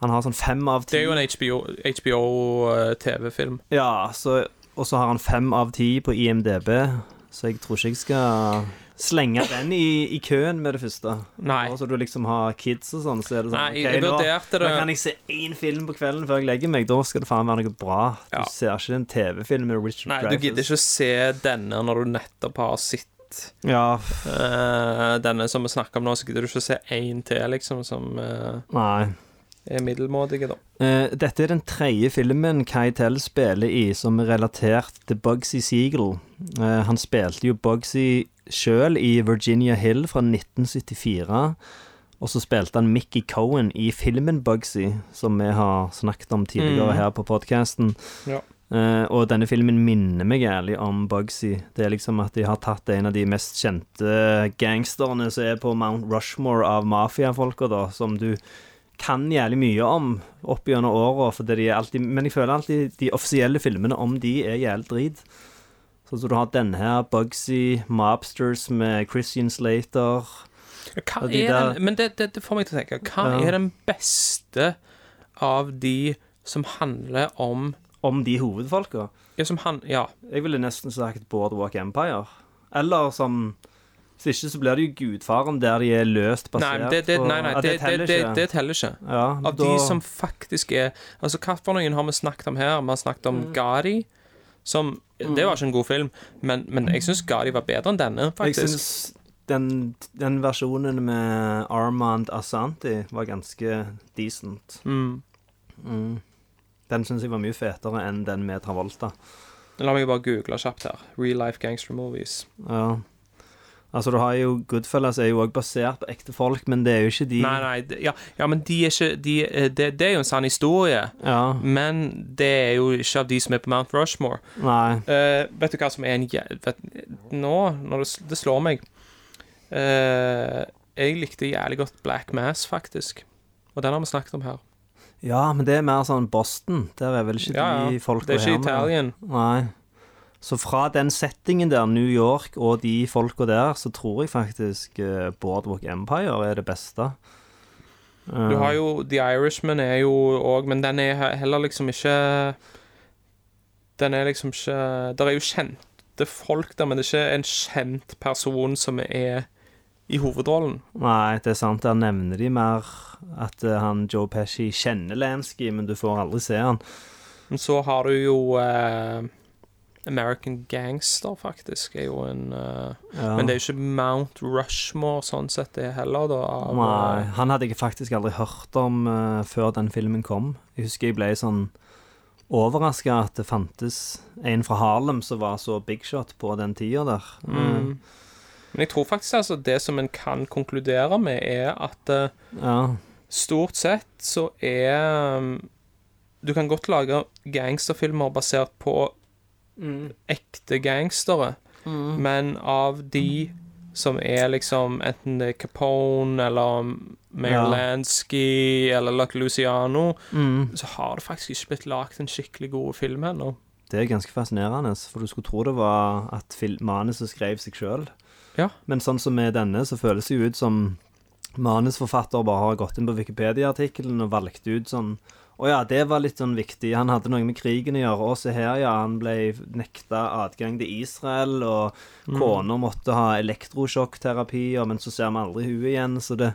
S1: han har sånn fem av ti.
S2: Det er jo en HBO, HBO eh, TV-film.
S1: Ja, så, og så har han fem av ti på IMDb, så jeg tror ikke jeg skal slenge den i, i køen med det første.
S2: Nei.
S1: Og så du liksom har kids og sånn, så er det sånn
S2: Nei,
S1: ok,
S2: jeg
S1: nå,
S2: det.
S1: nå kan jeg se én film på kvelden før jeg legger meg. Da skal det faen være noe bra. Du
S2: Ja.
S1: ser ikke en TV-film med Richard
S2: Nei, du gidder ikke å se denne når du nettopp har sett
S1: Ja,
S2: Uh, denne som vi snakker om nå, så gidder du ikke å se én til, liksom, som uh...
S1: nei.
S2: Er middelmådige, da.
S1: Eh, dette er den tredje filmen Keitel spiller i som er relatert til Bugsy Siegel. Eh, han spilte jo Bugsy sjøl i Virginia Hill fra 1974. Og så spilte han Mickey Cohen i filmen Bugsy, som vi har snakket om tidligere
S2: Mm.
S1: her på podkasten.
S2: Ja.
S1: Eh, og denne filmen minner meg ærlig om Bugsy. Det er liksom at de har tatt en av de mest kjente gangsterne som er på Mount Rushmore av mafiafolka, da, som du kan jævlig mye om opp gjennom åra, Men jeg føler alltid de offisielle filmene om de er jævlig drit. Sånn som du har denne her, Bugsy, Mobsters med Christian Slater.
S2: Hva
S1: de
S2: er den, men det, det, det får meg til å tenke. Hva
S1: Ja.
S2: er den beste av de som handler om
S1: Om de hovedfolka.
S2: Ja, som han, ja.
S1: Jeg ville nesten sagt Boardwalk Empire. Eller som Hvis ikke så blir det jo Gudfaren, der de er løst
S2: Nei,
S1: basert
S2: det, det, nei, nei,
S1: Ja,
S2: det, det,
S1: teller
S2: det,
S1: ikke.
S2: det teller ikke.
S1: Ja,
S2: Av
S1: da-
S2: de som faktisk er Altså, noen har vi snakket om her? Vi har snakket om
S1: Mm.
S2: Gari, som Det var ikke en god film, men, men jeg syns Gari var bedre enn denne,
S1: Jeg
S2: faktisk.
S1: syns den, den versjonen med Armand Asanti var ganske decent.
S2: Mm.
S1: Mm. Den syns jeg var mye fetere enn den med Travolta.
S2: La meg bare google kjapt her. Real life gangster movies.
S1: Ja. Altså, du har jo Goodfellas er jo òg basert på ekte folk, men det er jo ikke de
S2: Nei, nei, de, ja, ja men de er ikke de, eh, det, det er jo en sann historie.
S1: Ja.
S2: Men det er jo ikke av de som er på Mount Rushmore.
S1: Nei.
S2: Uh, vet du hva som er en vet, Nå, når det, det slår meg uh, Jeg likte jævlig godt Black Mass, faktisk. Og den har vi snakket om her.
S1: Ja, men det er mer sånn Boston. Der er vel ikke
S2: Ja, ja.
S1: de folka
S2: Det er ikke
S1: her.
S2: Italien.
S1: Nei. Så fra den settingen der, New York og de folka der, så tror jeg faktisk uh, Boardwalk Empire er det beste.
S2: Du har jo The Irishman er jo òg, men den er heller liksom ikke Den er liksom ikke Der er jo kjente folk der, men det er ikke en kjent person som er i hovedrollen.
S1: Nei, det er sant. Der nevner de mer at eh, han Joe Pesci kjenner Lansky, men du får aldri se han.
S2: Men så har du jo eh, American Gangster, faktisk, er jo en uh,
S1: Ja.
S2: Men det er jo ikke Mount Rushmore sånn sett, det heller, da. Av,
S1: Nei,
S2: eh,
S1: han hadde jeg faktisk aldri hørt om uh, før den filmen kom. Jeg husker jeg ble sånn overraska at det fantes en fra Harlem som var så big shot på den tida der.
S2: mm. Men jeg tror faktisk altså det som en kan konkludere med, er at Eh,
S1: ja.
S2: stort sett så er um, Du kan godt lage gangsterfilmer basert på ekte gangstere, men av de som er liksom enten det er Capone eller Mayor
S1: Ja.
S2: Lansky eller Luck Luciano,
S1: Mm.
S2: så har det faktisk ikke blitt lagd en skikkelig god film ennå.
S1: Det er ganske fascinerende, for du skulle tro det var at manuset skrev seg sjøl.
S2: Ja.
S1: Men sånn som med denne, så føles det jo ut som manusforfatter bare har gått inn på Wikipedia-artikkelen og valgt ut sånn Å ja, det var litt sånn viktig. Han hadde noe med krigen å gjøre. Og se her, ja. Han ble nekta adgang til Israel, og kona måtte ha elektrosjokkterapi, og- men så ser vi aldri hun igjen. Så det,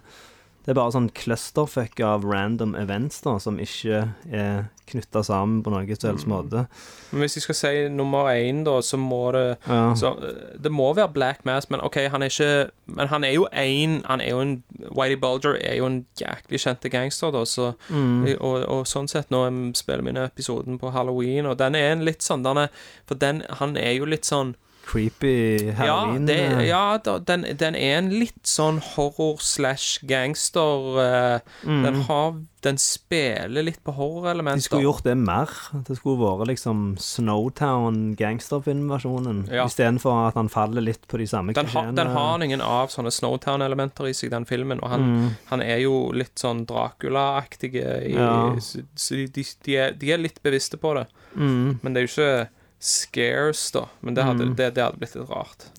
S1: det er bare sånn clusterfuck av random events da, som ikke er knytta sammen på noen som helst måte.
S2: Men hvis jeg skal si nummer én, da, så må det
S1: Ja.
S2: så, eh, Det må være Black Mass, men OK, han er ikke Men han er jo en Han er jo en Whitey Bulger er jo en jæklig kjente gangster, da, så
S1: Mm.
S2: og, og sånn sett, nå spiller vi inn episoden på halloween, og den er en litt sånn den er, For den Han er jo litt sånn
S1: Creepy
S2: Ja, det,
S1: eh,
S2: ja da, den, den er en litt sånn horror slash gangster Mm. Den har Den spiller litt på
S1: De skulle gjort det mer. Det skulle vært liksom Snowtown gangsterfilmversjonen.
S2: Ja.
S1: Istedenfor at han faller litt på de samme
S2: Den, har- den har ingen av sånne Snowtown-elementer i seg, den filmen. Og han,
S1: Mm.
S2: han er jo litt sånn Dracula-aktige.
S1: Ja.
S2: Så, de, de, de, er, de er litt bevisste på det.
S1: Mm.
S2: Men det er jo ikke scares, da. Men det hadde, det, det hadde blitt litt rart.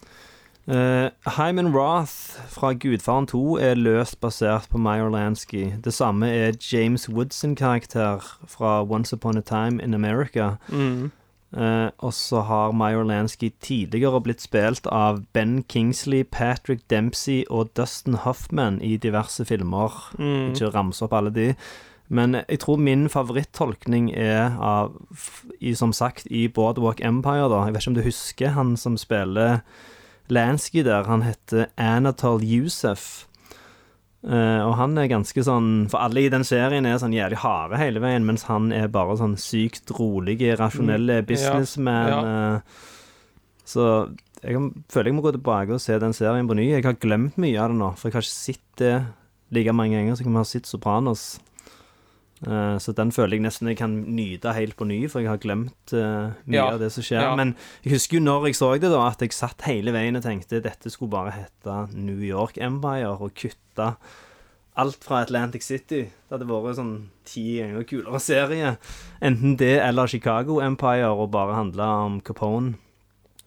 S1: Uh, Hyman Roth fra Gudfaren 2 er løst basert på Meyer Lansky. Det samme er James Woods' karakter fra Once Upon a Time in America.
S2: Mm.
S1: Uh, og så har Meyer Lansky tidligere blitt spilt av Ben Kingsley, Patrick Dempsey og Dustin Hoffman i diverse filmer.
S2: Mm.
S1: Ikke ramse opp alle de. Men jeg tror min favorittolkning er av, i, som sagt, i Boardwalk Empire, da. Jeg vet ikke om du husker han som spiller Lansky der. Han heter Anatol Yousef. Uh, og han er ganske sånn For alle i den serien er sånn jævlig harde hele veien, mens han er bare sånn sykt rolige, rasjonelle businessman.
S2: ja.
S1: eh. så jeg føler jeg må gå tilbake og se den serien på ny. Jeg har glemt mye av det nå, for jeg har ikke sett det like mange ganger som jeg har sett Sopranos. Eh, så den føler jeg nesten jeg kan nyte helt på ny, for jeg har glemt uh, mye
S2: Ja.
S1: av det som skjer.
S2: Ja.
S1: Men jeg husker jo når jeg så det, da, at jeg satt hele veien og tenkte dette skulle bare hete New York Empire, og kutta alt fra Atlantic City. Det hadde vært sånn ti ganger kulere serie. Enten det eller Chicago Empire, og bare handla om Capone.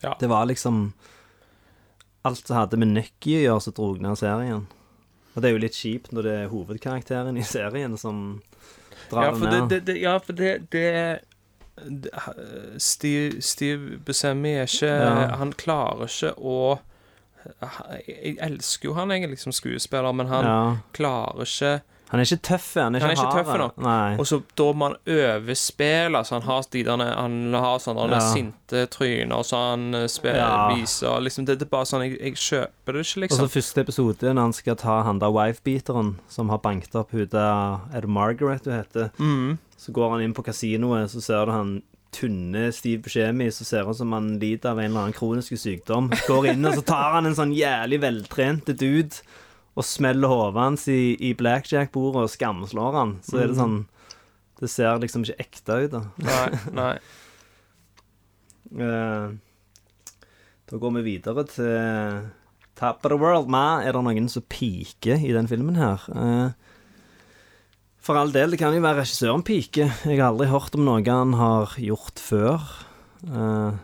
S2: Ja.
S1: Det var liksom Alt som hadde med Nucky å gjøre, som dro ned serien. Og det er jo litt kjipt når det er hovedkarakteren i serien som drar
S2: Ja,
S1: det, ned.
S2: det, det, ja, for det, det det- Steve, Steve Buscemi er ikke
S1: Ja.
S2: Han klarer ikke å Jeg elsker jo han egentlig som skuespiller, men han
S1: ja.
S2: klarer ikke
S1: Han er ikke tøff, han er ikke,
S2: Han er ikke tøff nok.
S1: Nei.
S2: Og så da må han overspille, så han har de der Han har sånne
S1: Ja.
S2: sinte tryner, så han spiller,
S1: Ja.
S2: viser liksom Det er bare sånn Jeg, jeg kjøper det ikke, liksom.
S1: Og så
S2: liksom.
S1: første episode, når han skal ta han der wife-beateren som har banket opp hun der Er det Margaret hun heter?
S2: Mm.
S1: Så går han inn på kasinoet, så ser du han tynne stiv beskjemi, så ser han som han lider av en eller annen kronisk sykdom. Går inn, og så tar han en sånn jævlig veltrente dude og smeller hodet hans i, i blackjack-bordet og skamslår han. Så er det sånn Det ser liksom ikke ekte ut, da.
S2: Nei, nei.
S1: uh, da går vi videre til Top of the World. Ma, er det noen som piker i den filmen her? Uh, for all del, det kan jo være regissøren piker. Jeg har aldri hørt om noe han har gjort før. Eh,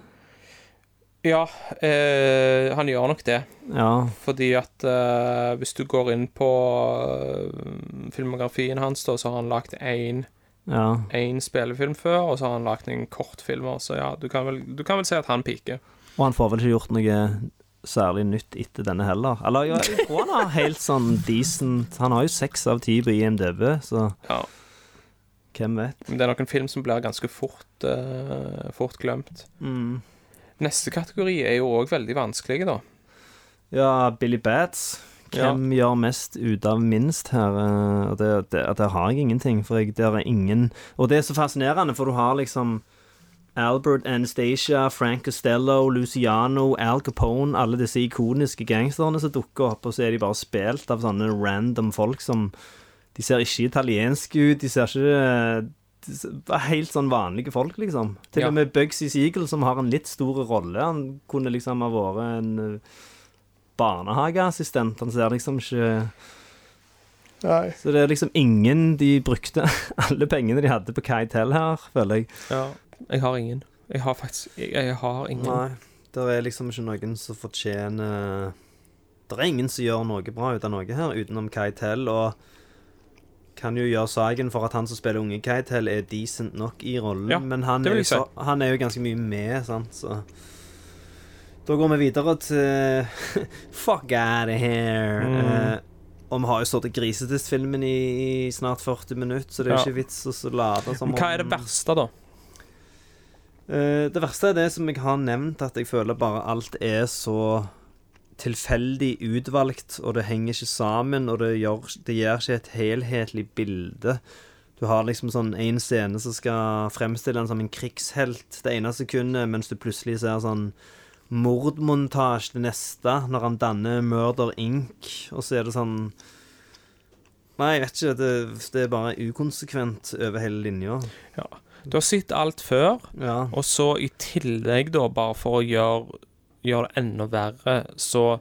S2: Ja, eh, han gjør nok det.
S1: ja.
S2: Fordi at eh, hvis du går inn på eh, filmografien hans, da, så har han lagd én
S1: Ja.
S2: spillefilm før, og så har han lagd en kortfilm. Så ja, du kan, vel, du kan vel si at han piker.
S1: Og han får vel ikke gjort noe særlig nytt etter denne heller. Eller ja, jeg tror han har helt sånn decent Han har jo seks av ti på IMDb, så
S2: Ja.
S1: hvem vet.
S2: Men det er nok en film som blir ganske fort, uh, fort glemt.
S1: Mm.
S2: Neste kategori er jo òg veldig vanskelig, da.
S1: Ja, Billy Bats. Hvem gjør mest ut av minst her? eh, Og det, det, Der har jeg ingenting, for jeg, der er ingen Og det er så fascinerende, for du har liksom Albert Anastasia, Frank Costello, Luciano, Al Capone Alle disse ikoniske gangsterne som dukker opp, og så er de bare spilt av sånne random folk som De ser ikke italienske ut, de ser ikke Helt sånn vanlige folk, liksom. Til
S2: Ja.
S1: og med Bugsy Siegel, som har en litt stor rolle. Han kunne liksom ha vært en eh, barnehageassistent. Han ser liksom ikke Nei. Så det er liksom ingen De brukte alle pengene de hadde på Keitel her, føler jeg.
S2: Ja. Jeg har ingen. Jeg har faktisk Jeg, jeg har ingen.
S1: Nei. Det er liksom ikke noen som fortjener Det er ingen som gjør noe bra ut av noe her, utenom Keitel, og kan jo gjøre saken for at han som spiller unge Keitel, er decent nok i rollen,
S2: Ja,
S1: men han er, så, han er jo ganske mye med, sant, så Da går vi videre til Fuck out of here.
S2: Mm.
S1: Uh, og vi har jo stått i grisetest filmen i, i snart 40 minutter, så det er jo
S2: Ja.
S1: ikke vits å lade late som
S2: Men hva er det verste, da?
S1: Uh, det verste er det som jeg har nevnt, at jeg føler bare alt er så tilfeldig utvalgt, og det henger ikke sammen, og det, gjør, det gjør ikke et helhetlig bilde. Du har liksom sånn en scene som skal fremstille han som en krigshelt det ene sekundet, mens du plutselig ser sånn mordmontasje det neste, når han danner Murder Inc., og så er det sånn Nei, jeg vet ikke. Det, det er bare ukonsekvent over hele linja. Ja.
S2: Du har sett alt før,
S1: Ja.
S2: og så i tillegg, da, bare for å gjøre, gjøre det enda verre, så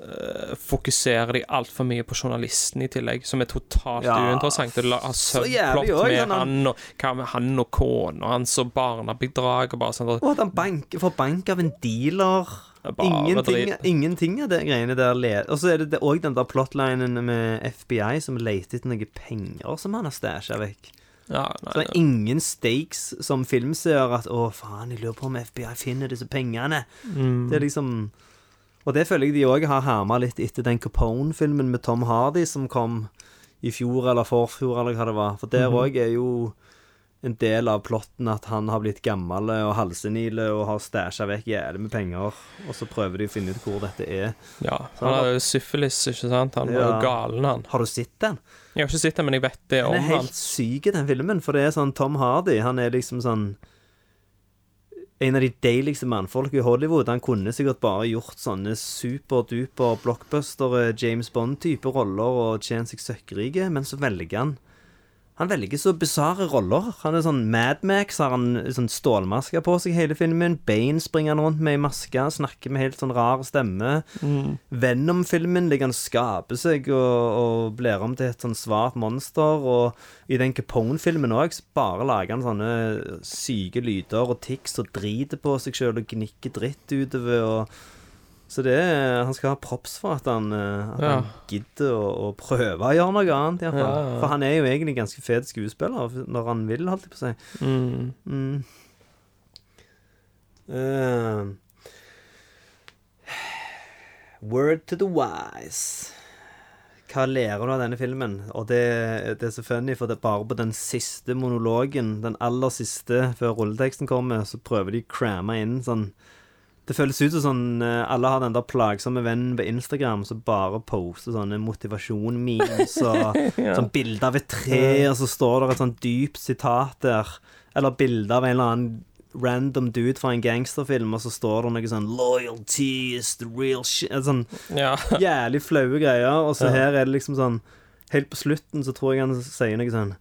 S2: eh, fokuserer de altfor mye på journalisten i tillegg, som er totalt
S1: Ja,
S2: uinteressant. Det har
S1: også,
S2: med
S1: han-
S2: han og, hva med han og kona hans og barnebidrag og bare sånn
S1: Og at han bank, får bank av en dealer.
S2: Er
S1: Ingenting, ingenting av det greiene der Og så er det òg den der plotlinen med FBI som leter etter noen penger som han har stæsja vekk.
S2: Ja,
S1: Så det er ingen stakes som filmseer at 'Å, faen, jeg lurer på om FBI finner disse pengene'.
S2: Mm.
S1: Det er liksom Og det føler jeg de òg har herma litt etter den Capone-filmen med Tom Hardy som kom i fjor eller forfjor, eller hva det var. For der òg er jo en del av plotten at han har blitt gammel og halsenile og har stæsja vekk jævlig med penger, og så prøver de å finne ut hvor dette er.
S2: ja, han har jo syfilis, ikke sant? Han var
S1: Ja.
S2: jo galen, han.
S1: Har du sett den?
S2: Jeg har ikke sett den, men jeg vet det
S1: Den
S2: om
S1: er
S2: han.
S1: helt syk, den filmen, for det er sånn Tom Hardy, han er liksom sånn en av de deiligste mannfolk i Hollywood. Han kunne sikkert bare gjort sånne superduper blockbuster James Bond-type roller og tjent seg søkkrike, men så velger han Han velger så bisarre roller. Han er sånn Mad Max, har han sånn stålmaske på seg hele filmen. Bane springer han rundt med i maske, snakker med helt sånn rar stemme. Venom-filmen ligger han skaper seg og, og blir om til et sånn svart monster. Og i den Capone-filmen òg bare lager han sånne syke lyder og tics og driter på seg sjøl og gnikker dritt utover. Og, så det han skal ha props for at han, eh, at
S2: Ja.
S1: han gidder å, å prøve å gjøre noe annet.
S2: Ja, ja.
S1: For han er jo egentlig ganske fet skuespiller når han vil, holdt jeg på å si.
S2: Mm.
S1: Mm. Uh, word to the wise. hva lærer du av denne filmen? Og det, det er så funny, for det er bare på den siste monologen, den aller siste før rulleteksten kommer, så prøver de å cramme inn sånn Det føles ut som sånn eh, alle har den der plagsomme vennen på Instagram som bare poster sånne motivasjon-memes og sånn bilde av et tre, og så står det et sånn dypt sitat der. Eller bilde av en eller annen random dude fra en gangsterfilm, og så står det noe sånn 'Loyalty is the real shit' Sånn
S2: Ja.
S1: jævlig flaue greier. Og så her er det liksom sånn Helt på slutten så tror jeg han sier noe sånn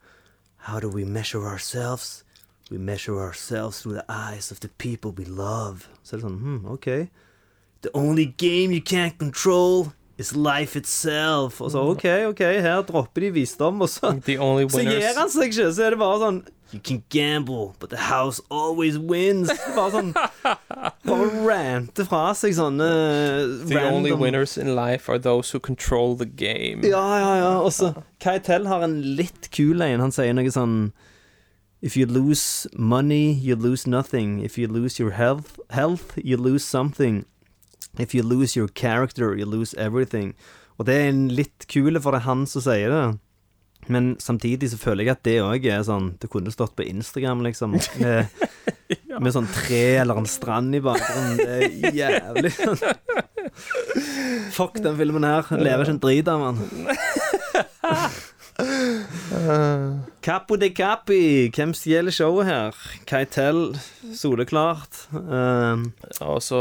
S1: How do we measure ourselves? We measure ourselves through the eyes of the people we love. Så er det sånn hmm, OK. The only game you can't control is life itself. Og så OK, OK, her dropper de visdom, og så
S2: The only
S1: så gir han seg ikke. Så er det bare sånn You can gamble, but the house always wins. Bare sånn Bare rante fra seg sånne
S2: The only winners in life are those who control the game.
S1: Ja, ja, ja. Og så Keitel har en litt kul en. Han sier noe sånn If you lose money, you lose nothing. If you lose your health, health you lose something. If you lose your character, you lose everything. Og det er en litt kule, for det er han som sier det. Men samtidig så føler jeg at det òg er sånn Det kunne stått på Instagram, liksom. Med, med sånn tre eller en strand i bakgrunnen. Det er jævlig sånn Fuck den filmen her. Lever ikke en drit av den. Capo de Capi, hvem stjeler showet her? Keitel, soleklart. Um,
S2: Og så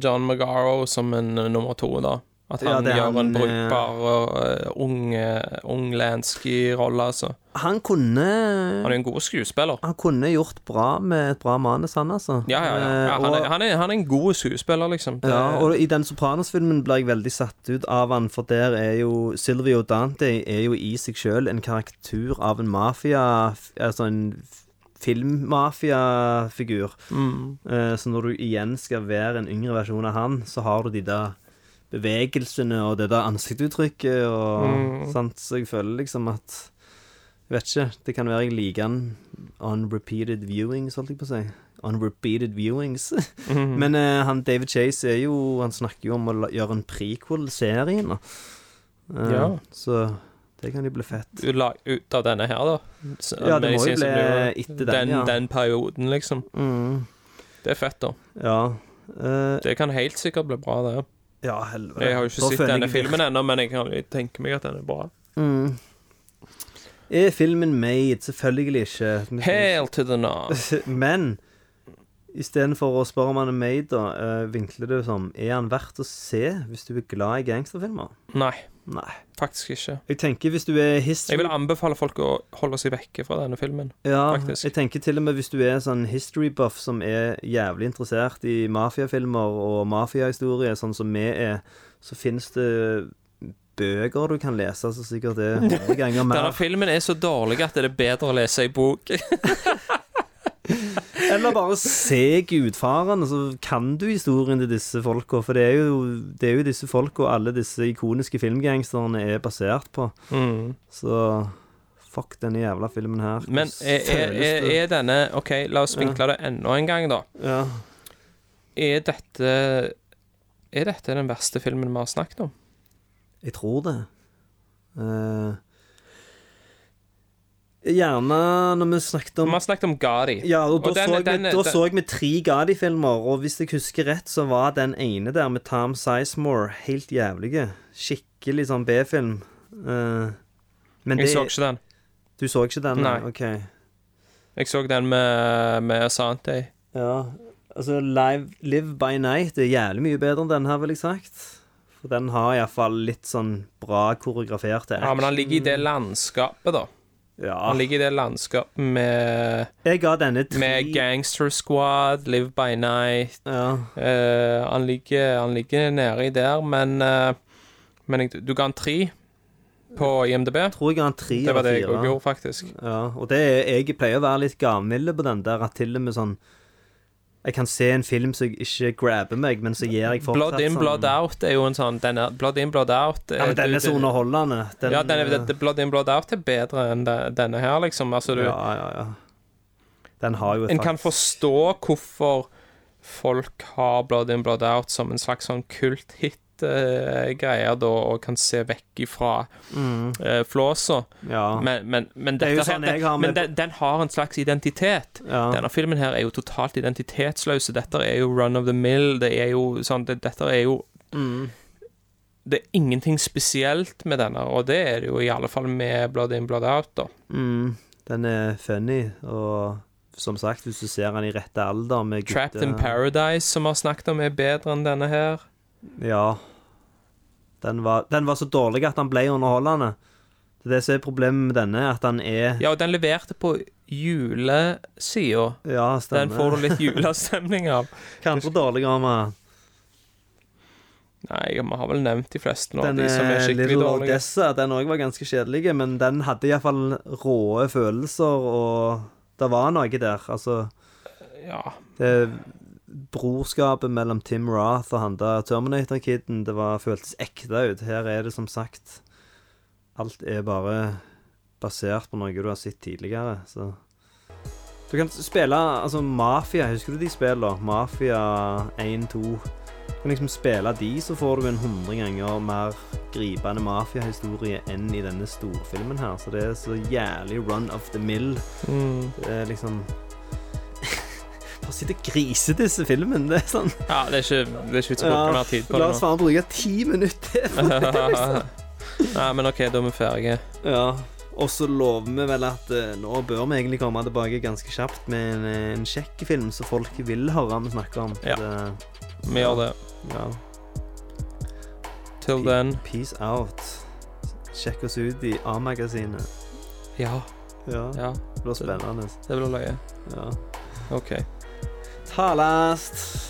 S2: John Magaro som en eh, nummer to, da. At
S1: Ja,
S2: han
S1: er
S2: gjør en
S1: eh,
S2: brukbar uh, ung, uh, ung Lansky-rolle, altså.
S1: han kunne
S2: Han er en god skuespiller.
S1: Han kunne gjort bra med et bra manus, han, altså.
S2: Ja, ja, ja. ja
S1: Eh,
S2: han, er, han, er, han er en god skuespiller, liksom. Det,
S1: Ja, og i den Sopranos-filmen ble jeg veldig satt ut av han, for der er jo Silvio Dante er jo i seg sjøl en karakter av en mafia Altså en filmmafiafigur.
S2: mm,
S1: Eh, Så når du igjen skal være en yngre versjon av han, så har du de der bevegelsene og det der ansiktsuttrykket og
S2: Mm.
S1: sant, Så jeg føler liksom at Jeg vet ikke. Det kan være jeg liker den on repeated viewings, holdt jeg på å si. On repeated viewings.
S2: mm.
S1: Men uh, han David Chase er jo Han snakker jo om å gjøre en prequel-serie nå. Uh,
S2: Ja.
S1: Så det kan jo bli fett.
S2: La ut av denne her, da. Så-
S1: Ja, det må jo bli etter den,
S2: den,
S1: ja.
S2: den perioden, liksom.
S1: Mm,
S2: Det er fett, da.
S1: ja. Uh,
S2: Det kan helt sikkert bli bra, det.
S1: Ja, helvete.
S2: Jeg har jo ikke sett denne filmen ennå, men jeg kan tenke meg at den er bra.
S1: Mm. Er filmen made? Selvfølgelig ikke.
S2: Hail to the north.
S1: Men istedenfor å spørre om han er made, da, uh, vinkler det som Er han verdt å se hvis du er glad i gangsterfilmer?
S2: Nei,
S1: Nei.
S2: faktisk ikke.
S1: Jeg tenker hvis du er history
S2: Jeg vil anbefale folk å holde seg vekke fra denne filmen.
S1: Ja,
S2: faktisk.
S1: jeg tenker til og med hvis du er sånn history buff som er jævlig interessert i mafiafilmer og mafiahistorie, sånn som vi er, så finnes det bøker du kan lese så sikkert det er hundre ganger mer.
S2: Denne filmen er så dårlig at det er bedre å lese ei bok.
S1: Eller bare se Gudfaren, så kan du historien til disse folka. For det er jo, det er jo disse folka alle disse ikoniske filmgangsterne er basert på.
S2: Mm.
S1: Så fuck denne jævla filmen her.
S2: Men er, er, er, er denne OK, la oss vinkle det enda en gang, da.
S1: ja.
S2: Er dette Er dette den verste filmen vi har snakket om?
S1: Jeg tror det. Eh, gjerne når vi snakket
S2: Vi
S1: om
S2: har snakket om Gadi.
S1: Ja, og da,
S2: Og den-
S1: så,
S2: den-
S1: vi, da
S2: den-
S1: så vi tre Gadi-filmer, og hvis jeg husker rett, så var den ene der med Tom Sizemore helt jævlig. Skikkelig sånn B-film. Uh, men
S2: Jeg
S1: det
S2: så ikke den.
S1: Du så ikke den?
S2: Nei.
S1: OK.
S2: Jeg så den med, med Sante.
S1: Ja, altså Live, Live by Night er jævlig mye bedre enn den her, vil jeg sagt. For den har iallfall litt sånn bra koreograferte
S2: Ja, men han ligger i det landskapet, da.
S1: Ja.
S2: Han ligger i det landskapet med,
S1: Jeg ga denne tre
S2: med Gangster Squad, Live by Night
S1: Ja.
S2: uh, han, ligger, han ligger nedi der, men uh, Men du ga han tre på IMDb?
S1: Tror jeg ga han tre
S2: Det var det jeg òg gjorde, faktisk.
S1: Ja, og det er, jeg pleier å være litt gavmild på den der, at til og med sånn Jeg kan se en film som ikke grabber meg, men så gir jeg fortsatt
S2: Blood In,
S1: sånn
S2: Blood Out er jo en sånn den er, Blood In, Blood Out
S1: Ja, men den er så underholdende. Den,
S2: Ja, den er,
S1: eh,
S2: det, Blood In, Blood Out er bedre enn det, denne her, liksom. Altså, du,
S1: Ja, ja, ja. Den har jo et
S2: En kan forstå hvorfor folk har Blood In, Blood Out som en slags sånn kulthit greier da, og kan se vekk ifra
S1: Mm.
S2: uh, flåsa.
S1: Ja.
S2: Men, men, men,
S1: Det
S2: her-
S1: sånn har
S2: men den, den har en slags identitet.
S1: ja.
S2: Denne filmen her er jo totalt identitetsløse. Dette er jo run of the mill. Det er jo sånn det, Dette er jo
S1: Mm.
S2: Det er ingenting spesielt med denne, og det er det jo i alle fall med Blood In, Blood Out, da.
S1: Mm. Den er funny, og som sagt, hvis du ser den i rette alder med gutter
S2: Trapped in Paradise, som vi har snakket om, er bedre enn denne her.
S1: Ja. Den var, den var så dårlig at han ble underholdende. Det er det som er problemet med denne, at han er
S2: Ja, og den leverte på julesida.
S1: Ja, stemmer.
S2: Den får du litt julestemning av.
S1: Hva andre dårlige har vi?
S2: Nei, vi har vel nevnt de fleste nå,
S1: Den
S2: de som er skikkelig
S1: Little
S2: dårlige.
S1: Odessa, den òg var ganske kjedelig, men den hadde iallfall råe følelser, og det var noe der. Altså,
S2: Ja.
S1: det brorskapet mellom Tim Roth og han der Terminator-kiden, det var, føltes ekte ut. Her er det som sagt Alt er bare basert på noe du har sett tidligere, så Du kan spille altså Mafia, husker du de spillene? Mafia 1, 2 Du kan liksom spille de, så får du en hundre ganger mer gripende mafiahistorie enn i denne storfilmen her. Så det er så jævlig run of the mill.
S2: Mm.
S1: Det er liksom Bare sitte og grise disse filmene. Det er sånn
S2: ja, det er ikke, det er ikke vits å bruke mer tid på
S1: La
S2: det
S1: oss bare bruke ti minutter på det, liksom.
S2: Nei, men OK, da er vi ferdige.
S1: Ja. Og så lover vi vel at eh, nå bør vi egentlig komme tilbake ganske kjapt med en, en kjekk film som folk vil høre vi snakker om.
S2: Ja.
S1: Det,
S2: Vi gjør det.
S1: ja.
S2: Till then.
S1: Peace out. Sjekk oss ut i A-magasinet.
S2: Ja.
S1: Ja,
S2: Ja,
S1: det blir spennende.
S2: det blir løye.
S1: Ja.
S2: OK.
S1: Harlast.